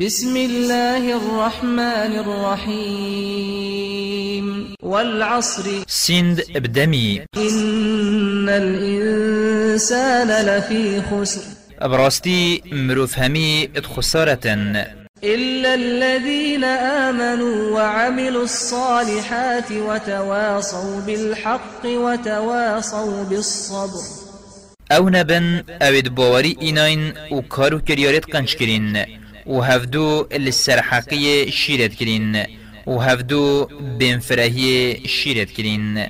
بسم الله الرحمن الرحيم. والعصر. سند بدمي إن الإنسان لفي خسر. براستي مروف همي اتخسارة. إلا الذين آمنوا وعملوا الصالحات وتواصوا بالحق وتواصوا بالصبر. أو نبن اوید باوری ایناین و کارو کریارت قنچ کرین و هفدو لسرحقی شیرت کرین و هفدو بنفرهی شیرت کرین